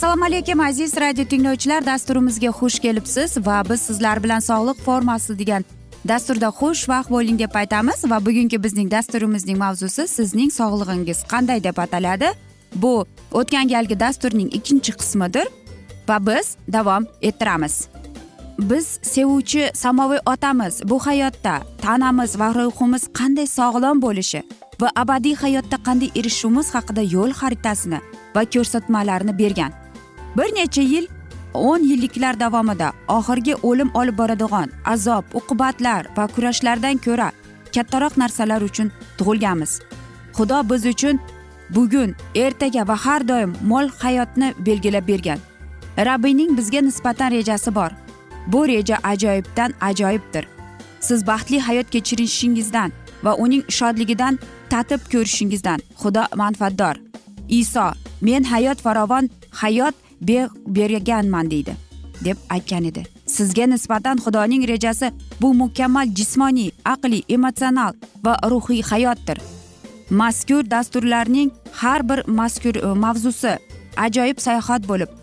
assalomu alaykum aziz radio tinglovchilar. Dasturimizga xush kelibsiz va biz sizlar bilan sog'liq formasi degan dasturda xush vaqt bo'ling deb aytamiz. Va bugungi bizning dasturimizning mavzusi sizning sog'lig'ingiz qanday deb ataladi. Bu o'tgan galgi dasturning ikkinchi qismidir va biz davom ettiramiz. Biz sevuvchi samoviy otamiz. Bu hayotda tanamiz va ruhimiz qanday sog'lom bo'lishi va abadiy hayotda qanday erishishimiz haqida yo'l xaritasini va ko'rsatmalarini bergan. Bir necha yil o'n yilliklar davomida oxirgi o'lim olib boradigan azob uqubatlar va kurashlardan ko'ra kattaroq narsalar uchun tug'ilganmiz. Xudo biz uchun bugun ertaga va har doim mol hayotni belgilab bergan. Rabbiyning bizga nisbatan rejasi bor. Bu reja ajoyibdan ajoyibdir. Siz baxtli hayot kechirishingizdan va uning shodligidan tatib ko'rishingizdan xudo manfaatdor. Iso men hayot farovon hayot berganman deydi deb aytgan edi. Sizga nisbatan xudoning rejasi bu mukammal jismoniy aqliy emotsional va ruhiy hayotdir. Mazkur dasturlarning har bir mazkur e, mavzusi ajoyib sayohat bo'lib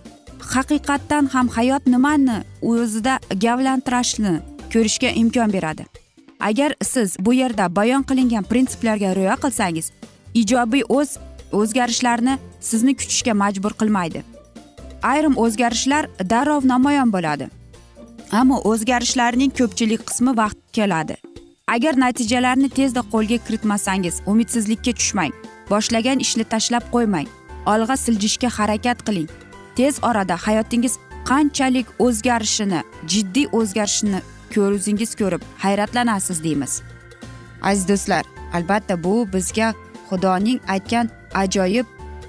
haqiqatdan ham hayot nimani o'zida gavlantirishni ko'rishga imkon beradi. Agar siz bu yerda bayon qilingan prinsiplarga rioya qilsangiz ijobiy o'z o'zgarishlarni sizni kutishga majbur qilmaydi. Ayrim o'zgarishlar darrov namoyon bo'ladi ammo o'zgarishlarning ko'pchilik qismi vaqt keladi. Agar natijalarni tezda qo'lga kiritmasangiz umidsizlikka tushmang boshlagan ishni tashlab qo'ymang olg'a siljishga harakat qiling. Tez orada hayotingiz qanchalik o'zgarishini jiddiy o'zgarishini ko'zingiz ko'rib hayratlanasiz deymiz. Aziz do'stlar albatta bu bizga xudoning aytgan ajoyib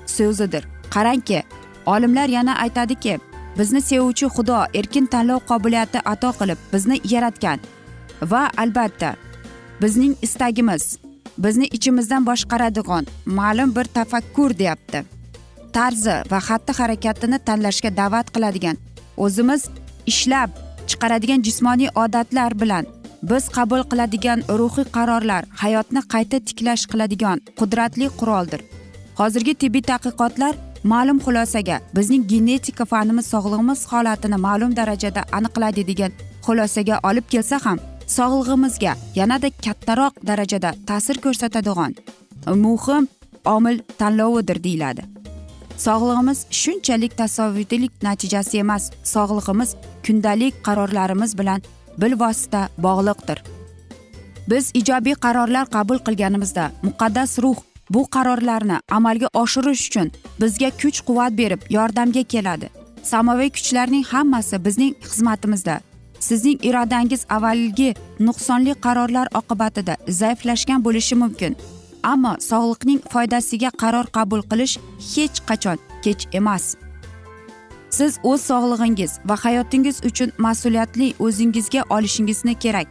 so'zidir. Qarangki olimlar yana aytadiki bizni sevuvchi xudo erkin tanlov qobiliyati ato qilib bizni yaratgan va albatta bizning istagimiz bizni ichimizdan boshqaradigan ma'lum bir tafakkur deyapti. Tarzi va xatti harakatini tanlashga da'vat qiladigan. O'zimiz ishlab chiqaradigan jismoniy odatlar bilan biz qabul qiladigan ruhiy qarorlar hayotni qayta tiklash qiladigan qudratli quroldir. Hozirgi tibbiy tadqiqotlar ma'lum xulosaga bizning genetika fanimiz sog'lig'imiz holatini ma'lum darajada aniqlaydi degan xulosaga olib kelsa ham sog'lig'imizga yanada kattaroq darajada ta'sir ko'rsatadigan muhim omil tanlovidir deyiladi. Sog'lig'imiz shunchalik tasavvurlik natijasi emas. Sog'lig'imiz kundalik qarorlarimiz bilan bilvosita bog'liqdir. Biz ijobiy qarorlar qabul qilganimizda muqaddas ruh bu qarorlarni amalga oshirish uchun bizga kuch quvvat berib yordamga keladi. Samoviy kuchlarning hammasi bizning xizmatimizda. Sizning irodangiz avvalgi nuqsonli qarorlar oqibatida zaiflashgan bo'lishi mumkin. Ammo sog'liqning foydasiga qaror qabul qilish hech qachon kech emas. Siz o'z sog'lig'ingiz va hayotingiz uchun mas'uliyatli o'zingizga olishingizni kerak.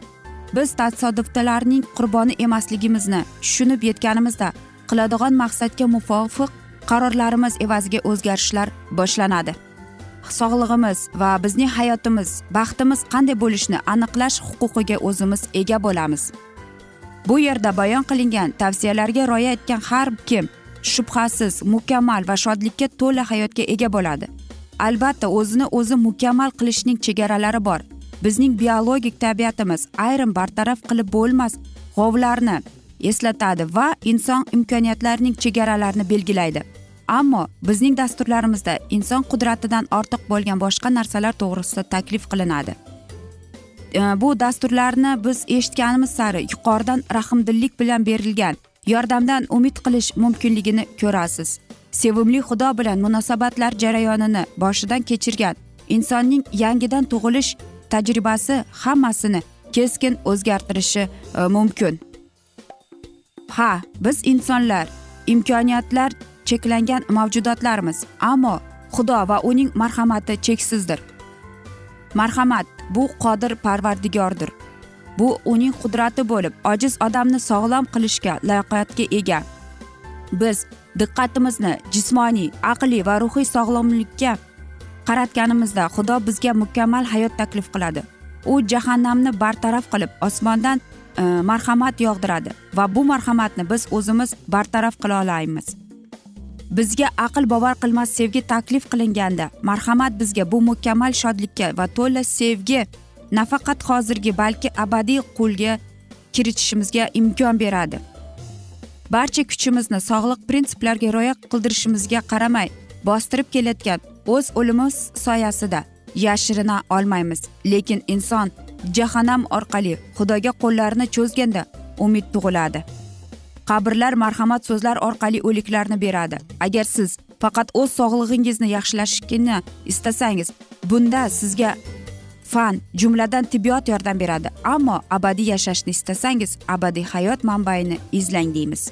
Biz tasodiflarning qurboni emasligimizni tushunib yetganimizda qiladigan maqsadga muvofiq qarorlarimiz evaziga o'zgarishlar boshlanadi. Sog'lig'imiz va bizning hayotimiz baxtimiz qanday bo'lishini aniqlash huquqiga o'zimiz ega bo'lamiz. Bu yerda bayon qilingan tavsiyalarga rioya etgan har kim shubhasiz mukammal va shodlikka to'la hayotga ega bo'ladi. Albatta o'zini o'zi mukammal qilishning chegaralari bor. Bizning biologik tabiatimiz ayrim bartaraf qilib bo'lmas g'ovlarni eslatadi va inson imkoniyatlarining chegaralarini belgilaydi. Ammo bizning dasturlarimizda inson qudratidan ortiq bo'lgan boshqa narsalar to'g'risida taklif qilinadi. Э, bu dasturlarni biz eshitganimiz sari yuqoridan rahmdillik bilan berilgan yordamdan umid qilish mumkinligini ko'rasiz. Sevimli xudo bilan munosabatlar jarayonini boshidan kechirgan insonning yangidan tug'ilish tajribasi hammasini keskin o'zgartirishi e, mumkin. Ha biz insonlar imkoniyatlar cheklangan mavjudotlarmiz ammo xudo va uning marhamati cheksizdir. Marhamat bu qodir parvardigordir. Bu uning qudrati bo'lib ojiz odamni sog'lom qilishga layoqatga ega. Biz diqqatimizni jismoniy aqliy va ruhiy sog'lomlikka qaratganimizda xudo bizga mukammal hayot taklif qiladi. U jahannamni bartaraf qilib osmondan e, marhamat yog'diradi va bu marhamatni biz o'zimiz bartaraf qila olamiz bizga aql bovar qilmas sevgi taklif qilinganda marhamat bizga bu mukammal shodlikka va to'la sevgi nafaqat hozirgi balki abadiy qo'lga kiritishimizga imkon beradi. Barcha kuchimizni sog'liq prinsiplariga rioya qildirishimizga qaramay bostirib kelayotgan o'z o'limimiz soyasida yashirina olmaymiz. Lekin inson jahannam orqali xudoga qo'llarini cho'zganda umid tug'iladi. Qabrlar marhamat so'zlar orqali o'liklarni beradi. Agar siz faqat o'z sog'lig'ingizni yaxshilashni istasangiz bunda sizga fan jumladan tibbiyot yordam beradi. Ammo abadiy yashashni istasangiz abadiy hayot manbaini izlang deymiz.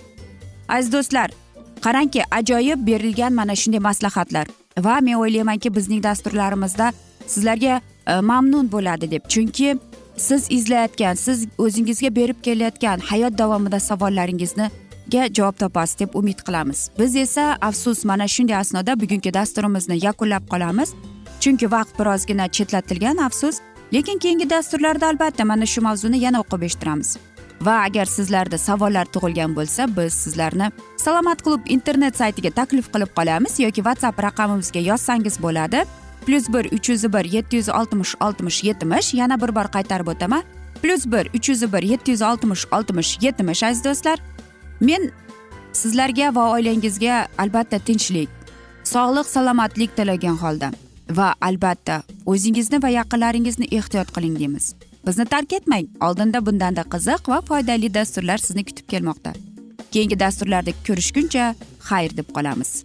Aziz do'stlar qarangki ajoyib berilgan mana shunday maslahatlar. Va men o'ylaymanki bizning dasturlarimizda sizlarga e, mamnun bo'ladi deb. Chunki siz izlayotgan siz o'zingizga berib kelayotgan hayot davomida savollaringizga javob topasiz deb umid qilamiz. Biz esa afsus mana shunday asnoda bugungi dasturimizni yakunlab qolamiz. Chunki vaqt birozgina chetlatilgan afsus. Lekin keyingi dasturlarda albatta mana shu mavzuni yana o'qib eshittiramiz. Va agar sizlarda savollar tug'ilgan bo'lsa biz sizlarni salomat klub internet saytiga taklif qilib qolamiz yoki whatsapp raqamimizga yozsangiz bo'ladi. Plyus bir uch yuz bir yetti yuz oltmish oltmish yetmish yana bir bor qaytarib o'taman plyus bir uch yuz bir yetti yuz oltmish oltmish yetmish aziz do'stlar men sizlarga va oilangizga albatta tinchlik sog'lik salomatlik tilagan holda va albatta o'zingizni va yaqinlaringizni ehtiyot qiling deymiz. Bizni tark etmang oldinda bundanda qiziq va foydali dasturlar sizni kutib kelmoqda. Keyingi dasturlarda ko'rishguncha xayr deb qolamiz.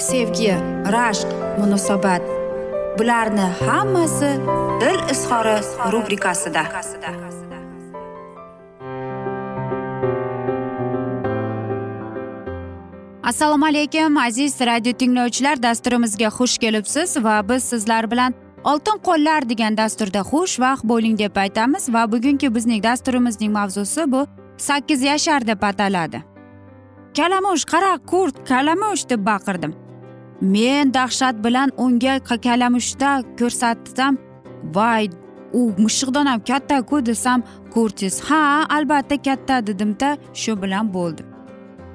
sevgi rashq munosabat. Bularni hammasi dil izhori rubrikasida. Assalomu alaykum aziz radio tinglovchilar. Dasturimizga xush kelibsiz va biz sizlar bilan oltin qo'llar degan dasturda xushvaqt bo'ling deb aytamiz va bugungi bizning dasturimizning mavzusi bu sakkiz yashar deb ataladi. Kalamush qara kurt kalamush deb baqirdim. Men dahshat bilan unga kalamushda ko'rsatsam voy u mushiqdan ham kattaku desam kurtis. Ha albatta katta dedimda shu bilan bo'ldi.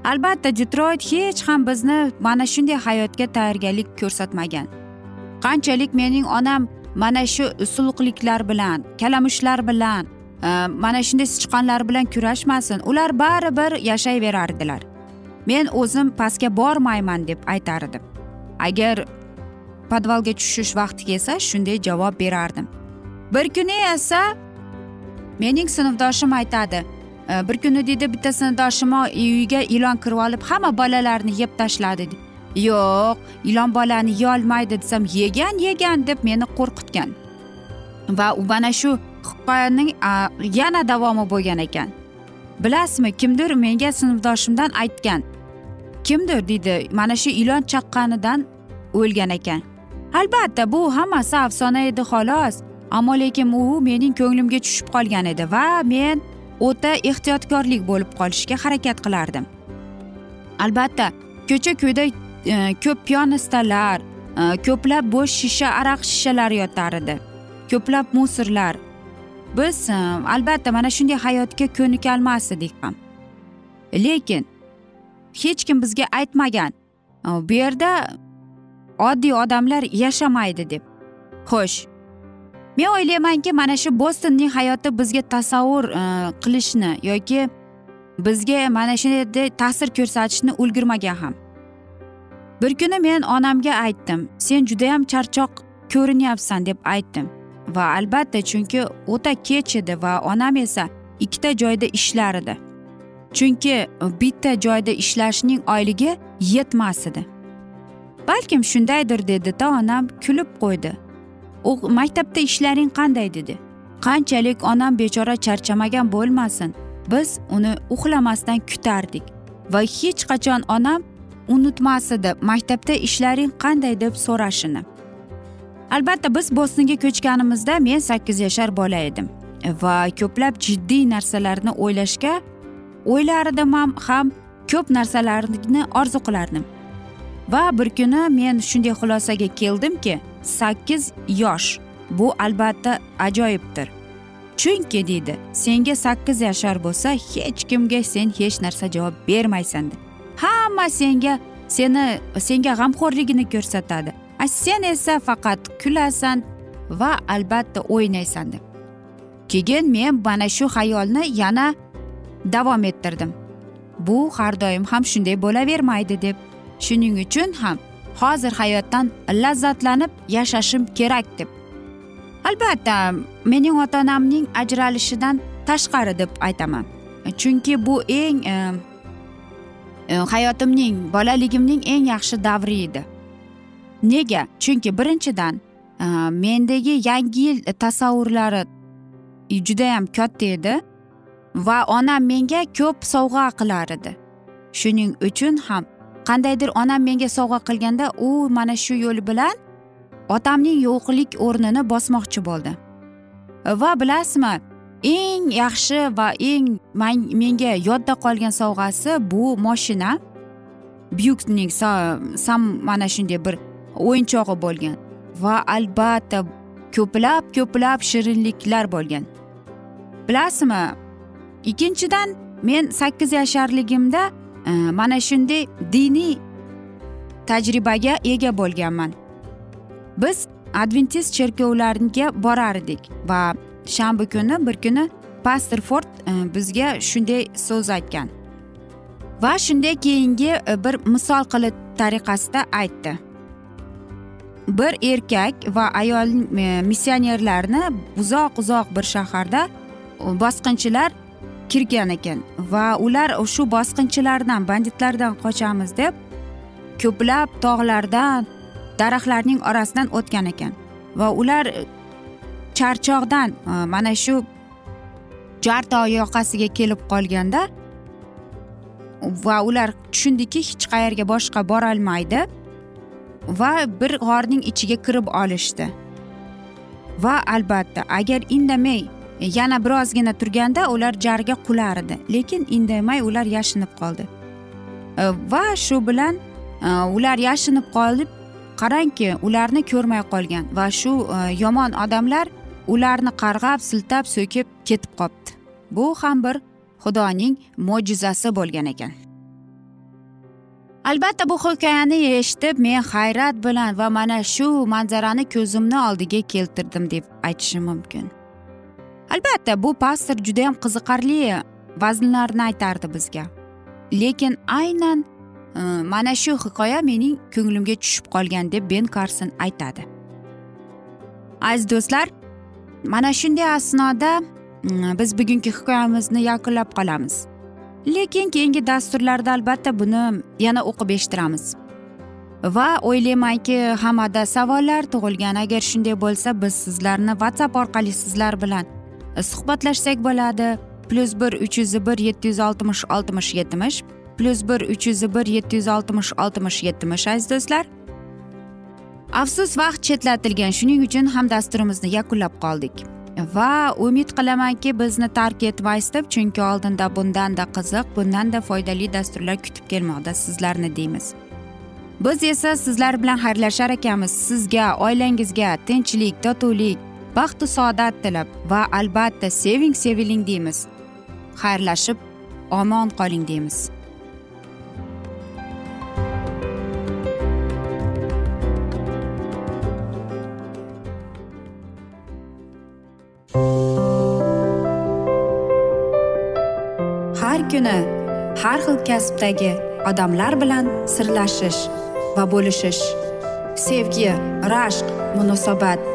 Albatta detroyt hech ham bizni mana shunday hayotga tayyorgarlik ko'rsatmagan. Qanchalik mening onam mana shu suluqliklar bilan kalamushlar bilan e, mana shunday sichqonlar bilan kurashmasin. Ular baribir yashayverardilar. Men o'zim pastga bormayman deb aytardim. Agar podvalga tushish vaqti kelsa shunday javob berardim. Bir kuni esa mening sinfdoshim aytadi e, bir kuni deydi bitta sinfdoshim uyiga ilon kirib olib hamma bolalarni yeb tashladi yo'q ilon bolani yeyolmaydi desam yegan yegan deb meni qo'rqitgan. Va u mana shu hikoyaning yana davomi bo'lgan ekan. Bilasizmi kimdir menga sinfdoshimdan aytgan. Kimdir deydi mana shu ilon chaqqanidan o'lgan ekan. Albatta bu hammasi afsona edi xolos. Ammo lekin u mening ko'nglimga tushib qolgan edi va men o'ta ehtiyotkorlik bo'lib qolishga harakat qilardim. Albatta ko'cha ko'yda e, ko'p piyonistalar e, ko'plab bo'sh shisha araq shishalari yotar edi. Ko'plab musorlar biz e, albatta mana shunday hayotga ko'nikolmas edik ham. Lekin hech kim bizga aytmagan. Bu yerda oddiy odamlar yashamaydi deb. Xo'sh. Men o'ylaymanki mana shu bostonning hayoti bizga tasavvur qilishni yoki bizga mana shunday ta'sir ko'rsatishni ulgurmagan ham. Bir kuni men onamga aytdim sen judayam charchoq ko'rinyapsan deb aytdim. Va albatta chunki o'ta kech edi va onam esa ikkita joyda ishlar edi. Chunki e, bitta joyda ishlashning oyligi yetmas edi. Balkim shundaydir dedida onam kulib qo'ydi. U maktabda ishlaring qanday dedi. Qanchalik onam bechora charchamagan bo'lmasin biz uni uxlamasdan kutardik. Va hech qachon onam unutmas edi maktabda ishlaring qanday deb so'rashini. Albatta biz bostonga ko'chganimizda men sakkiz yashar bola edim. Va ko'plab jiddiy narsalarni o'ylashga o'ylardim ham ko'p narsalarni orzu qilardim. Va bir kuni men shunday xulosaga keldimki sakkiz yosh bu albatta ajoyibdir. Chunki deydi senga sakkiz yashar bo'lsa hech kimga sen hech narsa javob bermaysan hamma senga seni senga g'amxo'rligini ko'rsatadi. A sen esa faqat kulasan va albatta o'ynaysan deb keyin men mana shu xayolni yana davom ettirdim. Bu har doim ham shunday bo'lavermaydi deb. Shuning uchun ham hozir hayotdan lazzatlanib yashashim kerak deb. Albatta mening ota onamning ajralishidan tashqari deb aytaman. Chunki bu eng e, e, hayotimning bolaligimning eng yaxshi davri edi. Nega? Chunki birinchidan e, mendagi yangi yil tasavvurlari judayam katta edi. Va onam menga ko'p sovg'a qilar edi. Shuning uchun ham qandaydir onam menga sovg'a qilganda u mana shu yo'l bilan otamning yo'qlik o'rnini bosmoqchi bo'ldi. Va bilasizmi eng yaxshi va eng menga yodda qolgan sovg'asi bu moshina. Byukning sam mana shunday bir o'yinchog'i bo'lgan va albatta ko'plab ko'plab shirinliklar bo'lgan. Bilasizmi ikkinchidan men sakkiz yasharligimda e, mana shunday diniy tajribaga ega bo'lganman. Biz adventist cherkovlariga borar edik va shanba kuni bir kuni pastor ford e, bizga shunday so'z aytgan va shunday keyingi e, bir misol qilib tariqasida aytdi. Bir erkak va ayol missionerlarni uzoq uzoq bir shaharda bosqinchilar kirgan ekan va ular shu bosqinchilardan banditlardan qochamiz deb ko'plab tog'lardan daraxtlarning orasidan o'tgan ekan. Va ular e, charchoqdan e, mana shu jarto yoqasiga kelib qolganda va ular tushundiki hech qayerga boshqa borolmaydi va bir g'orning ichiga kirib olishdi. Va albatta agar indamay yana birozgina turganda ular jarga qular edi lekin indamay ular yashinib qoldi. E, va shu bilan e, ular yashinib qolib qarangki ularni ko'rmay qolgan va shu e, yomon odamlar ularni qarg'ab siltab so'kib ketib qolibdi bu ham bir xudoning mo'jizasi bo'lgan ekan. Albatta bu hikoyani eshitib men hayrat bilan va mana shu manzarani ko'zimni oldiga keltirdim deb aytishim mumkin. Albatta bu pastor judayam qiziqarli vaznlarni aytardi bizga. Lekin aynan e, mana shu hikoya mening ko'nglimga tushib qolgan deb ben karson aytadi. Aziz do'stlar mana shunday asnoda e, biz bugungi hikoyamizni yakunlab qolamiz. Lekin keyingi dasturlarda albatta buni yana o'qib eshittiramiz. Va o'ylaymanki hammada savollar tug'ilgan. Agar shunday bo'lsa biz sizlarni whatsapp orqali sizlar bilan suhbatlashsak bo'ladi. Plyus bir uch yuz bir yetti yuz oltmish oltmish yetmish. Plyus bir uch yuz bir yetti yuz oltmish oltmish yetmish aziz do'stlar. Afsus vaqt chetlatilgan. Shuning uchun ham dasturimizni yakunlab qoldik. Va umid qilamanki bizni tark etmaysiz deb chunki oldinda bundanda qiziq bundanda foydali dasturlar kutib kelmoqda sizlarni deymiz. Biz esa sizlar bilan xayrlashar ekanmiz. Sizga oilangizga tinchlik totuvlik baxtu saodat tilab va albatta seving seviling deymiz. Xayrlashib omon qoling deymiz. Har kuni har xil kasbdagi odamlar bilan sirlashish va bo'lishish sevgi rashq munosabat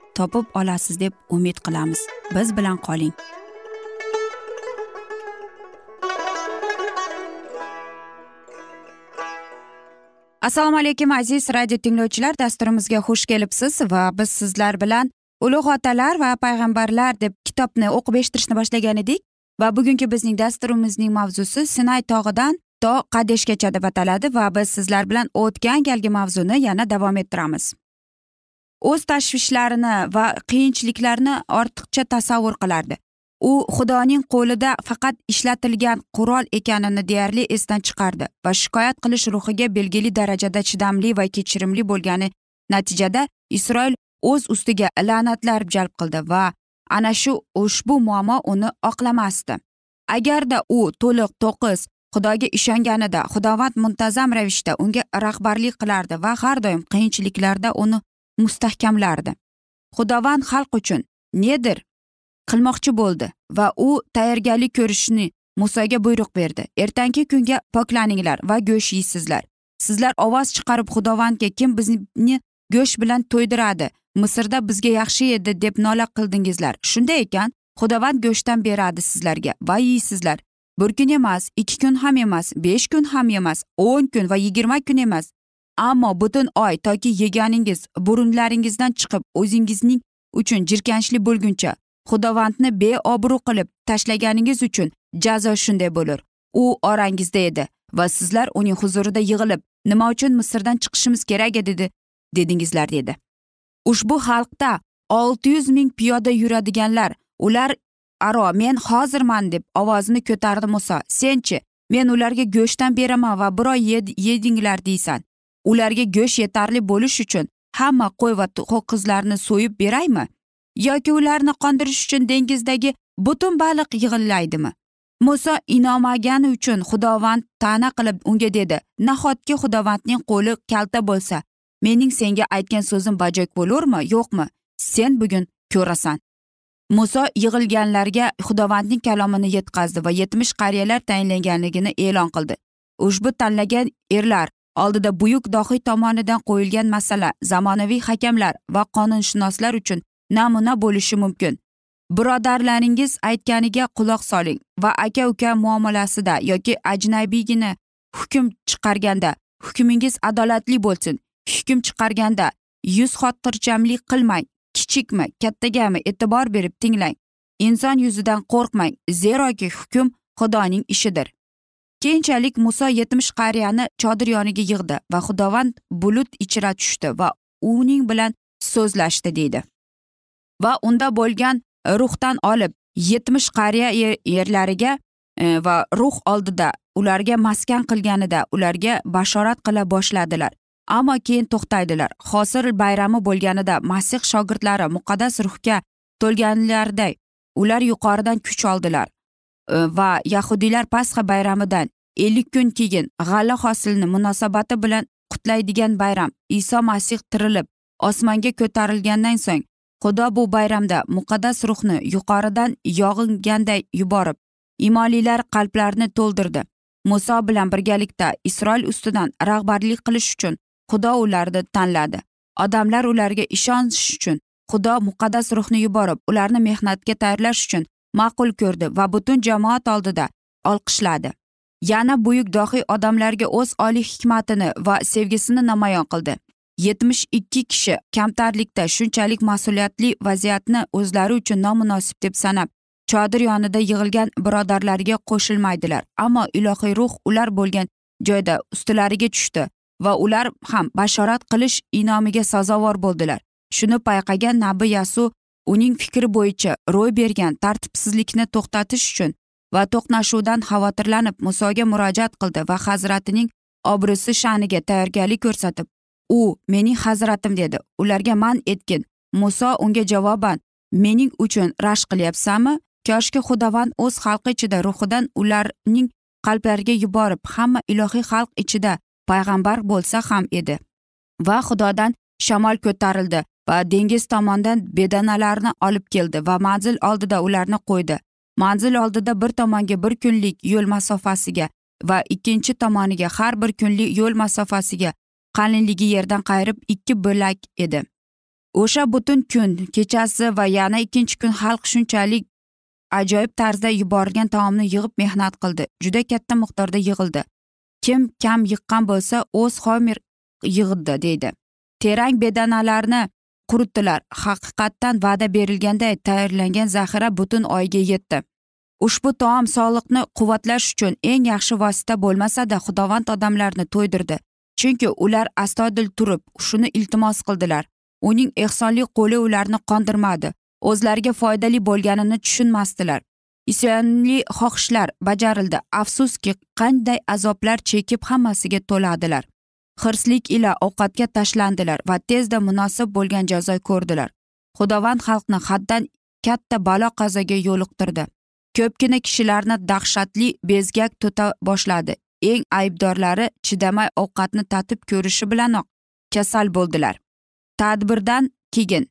topib olasiz deb umid qilamiz. Biz bilan qoling. Assalomu alaykum aziz radio tinglovchilar. Dasturimizga xush kelibsiz va biz sizlar bilan ulug' otalar va payg'ambarlar deb kitobni o'qib eshittirishni boshlagan edik. Va bugungi bizning dasturimizning mavzusi sinay tog'idan to qadeshgacha deb ataladi va biz sizlar bilan o'tgan galgi mavzuni yana davom ettiramiz. O'z tashvishlarini va qiyinchiliklarni ortiqcha tasavvur qilardi. U xudoning qo'lida faqat ishlatilgan qurol ekanini deyarli esdan chiqardi va shikoyat qilish ruhiga belgili darajada chidamli va kechirimli bo'lgani natijada isroil o'z ustiga la'natlar jalb qildi va ana shu ushbu muammo uni oqlamasdi. Agarda u to'liq to'qis xudoga ishonganida xudovand muntazam ravishda unga rahbarlik qilardi va har doim qiyinchiliklarda uni mustahkamlardi. Xudovand xalq uchun nedir qilmoqchi bo'ldi va u tayyorgarlik ko'rishni musoga buyruq berdi. Ertangi kunga poklaninglar va go'sht yeysizlar. Sizlar ovoz chiqarib xudovandga kim bizni go'sht bilan to'ydiradi? Misrda bizga yaxshi edi deb nola qildingizlar. Shunday ekan xudovand go'shtdan beradi sizlarga va yeysizlar. Bir kun emas ikki kun ham emas besh kun ham emas o'n kun va yigirma kun emas. Ammo butun oy toki yeganingiz burunlaringizdan chiqib o'zingizning uchun jirkanchli bo'lguncha xudovandni beobro' qilib tashlaganingiz uchun jazo shunday bo'lur. U orangizda edi va sizlar uning huzurida yig'ilib nima uchun misrdan chiqishimiz kerak edi dedingizlar dedi. Ushbu xalqda olti yuz ming piyoda yuradiganlar ular aro men hozirman deb ovozini ko'tardi muso senchi men ularga go'shtdan beraman va bir oy yedinglar deysan. Ularga go'sht yetarli bo'lish uchun hamma qo'y va ho'kizlarni so'yib beraymi yoki ularni qondirish uchun dengizdagi butun baliq yig'illaydimi? Muso inomagani uchun xudovand ta'na qilib unga dedi nahotki xudovandning qo'li kalta bo'lsa mening senga aytgan so'zim bajo bo'lurmi yo'qmi? Sen bugun ko'rasan. Muso yig'ilganlarga xudovandning kalomini yetkazdi va yetmish qariyalar tayinlanganligini e'lon qildi. Ushbu tanlagan erlar oldida buyuk dohiy tomonidan qo'yilgan masala zamonaviy hakamlar va qonunshunoslar uchun namuna bo'lishi mumkin. Birodarlaringiz aytganiga quloq soling va aka uka muomalasida yoki ajnabiygina hukm chiqarganda hukmingiz adolatli bo'lsin. Hukm chiqarganda yuz xotirjamlik qilmang kichikmi kattagami e'tibor berib tinglang. Inson yuzidan qo'rqmang zeroki hukm xudoning ishidir. Keyinchalik muso yetmish qariyani chodir yoniga yig'di va xudovand bulut ichra tushdi va uning bilan so'zlashdi deydi. Va unda bo'lgan ruhdan olib yetmish qariya yerlariga e, va ruh oldida ularga maskan qilganida ularga bashorat qila boshladilar. Ammo keyin to'xtaydilar. Hosil bayrami bo'lganida masih shogirdlari muqaddas ruhga to'lganlarday ular yuqoridan kuch oldilar. Э, va yahudiylar pasxa bayramidan ellik kun keyin g'alla hosilni munosabati bilan qutlaydigan bayram iso masih tirilib osmonga ko'tarilgandan so'ng xudo bu bayramda muqaddas ruhni yuqoridan yog'inganday yuborib imonlilar qalblarini to'ldirdi. Muso bilan birgalikda isroil ustidan rahbarlik qilish uchun xudo ularni tanladi. Odamlar ularga ishonish uchun xudo muqaddas ruhni yuborib ularni mehnatga tayyorlash uchun ma'qul ko'rdi va butun jamoat oldida olqishladi. Yana buyuk dohiy odamlarga o'z oliy hikmatini va sevgisini namoyon qildi. Yetmish ikki kishi kamtarlikda shunchalik mas'uliyatli vaziyatni o'zlari uchun nomunosib deb sanab chodir yonida yig'ilgan birodarlariga qo'shilmaydilar. Ammo ilohiy ruh ular bo'lgan joyda ustilariga tushdi va ular ham bashorat qilish inomiga sazovor bo'ldilar. Shuni payqagan nabi yasu uning fikri bo'yicha ro'y bergan tartibsizlikni to'xtatish uchun va to'qnashuvdan xavotirlanib musoga murojaat qildi va hazratining obro'si sha'niga tayyorgarlik ko'rsatib u mening hazratim dedi. Ularga man etgin. Muso unga javoban mening uchun rashk qilyapsanmi koshki xudovand o'z xalqi ichida ruhidan ularning qalblariga yuborib hamma ilohiy xalq ichida payg'ambar bo'lsa ham edi va xudodan shamol ko'tarildi. Va dengiz tomondan bedanalarni olib keldi va manzil oldida ularni qo'ydi. Manzil oldida bir tomonga bir kunlik yo'l masofasiga va ikkinchi tomoniga har bir kunlik yo'l masofasiga qalinligi yerdan qayirib ikki bo'lak edi. O'sha butun kun kechasi va yana ikkinchi kun xalq shunchalik ajoyib tarzda yuborilgan taomni yig'ib mehnat qildi. Juda katta miqdorda yig'ildi. Kim kam yiqqan bo'lsa o'z homer yig'di deydi. Terang bedanalarni quritdilar. Haqiqatdan va'da berilganday tayyorlangan zaxira butun oyga yetdi. Ushbu taom sog'liqni quvvatlash uchun eng yaxshi vosita bo'lmasada xudovand odamlarni to'ydirdi. Chunki ular astoydil turib shuni iltimos qildilar. Uning ehsonli qo'li ularni qondirmadi o'zlariga foydali bo'lganini tushunmasdilar. Isyonli xohishlar bajarildi. Afsuski qanday azoblar chekib hammasiga to'ladilar. Hirslik ila ovqatga tashlandilar va tezda munosib bo'lgan jazo ko'rdilar. Xudovand xalqni haddan katta balo qazoga yo'liqtirdi. Ko'pgina kishilarni dahshatli bezgak tuta boshladi. Eng aybdorlari chidamay ovqatni tatib ko'rishi bilanoq kasal bo'ldilar. Tadbirdan keyin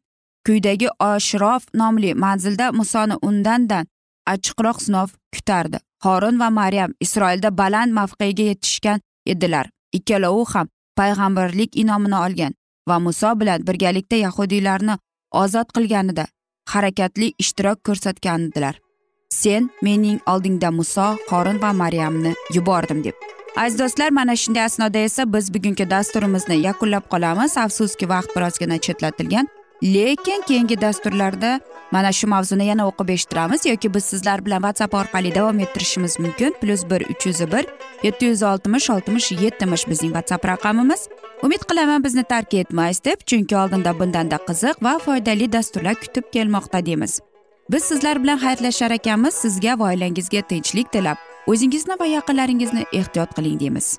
kuydagi oshrof nomli manzilda musoni undandan achchiqroq sinov kutardi. Xorin va maryam isroilda baland mavqega yetishgan edilar. Ikkalovi ham payg'ambarlik inomini olgan va muso bilan birgalikda yahudiylarni ozod qilganida harakatli ishtirok ko'rsatgandilar. Sen mening oldingda muso qorin va maryamni yubordim deb. Aziz do'stlar mana shunday asnoda esa biz bugungi dasturimizni yakunlab qolamiz. Afsuski vaqt birozgina chetlatilgan. Lekin keyingi dasturlarda mana shu mavzuni yana o'qib eshittiramiz yoki biz sizlar bilan whatsapp orqali davom ettirishimiz mumkin. Plyus bir uch yuz bir yetti yuz oltmish oltmish yetmish bizning whatsapp raqamimiz. Umid qilaman bizni tark etmaysiz deb chunki oldinda bundanda qiziq va foydali dasturlar kutib kelmoqda deymiz. Biz sizlar bilan xayrlashar ekanmiz sizga va oilangizga tinchlik tilab. O'zingizni va yaqinlaringizni ehtiyot qiling deymiz.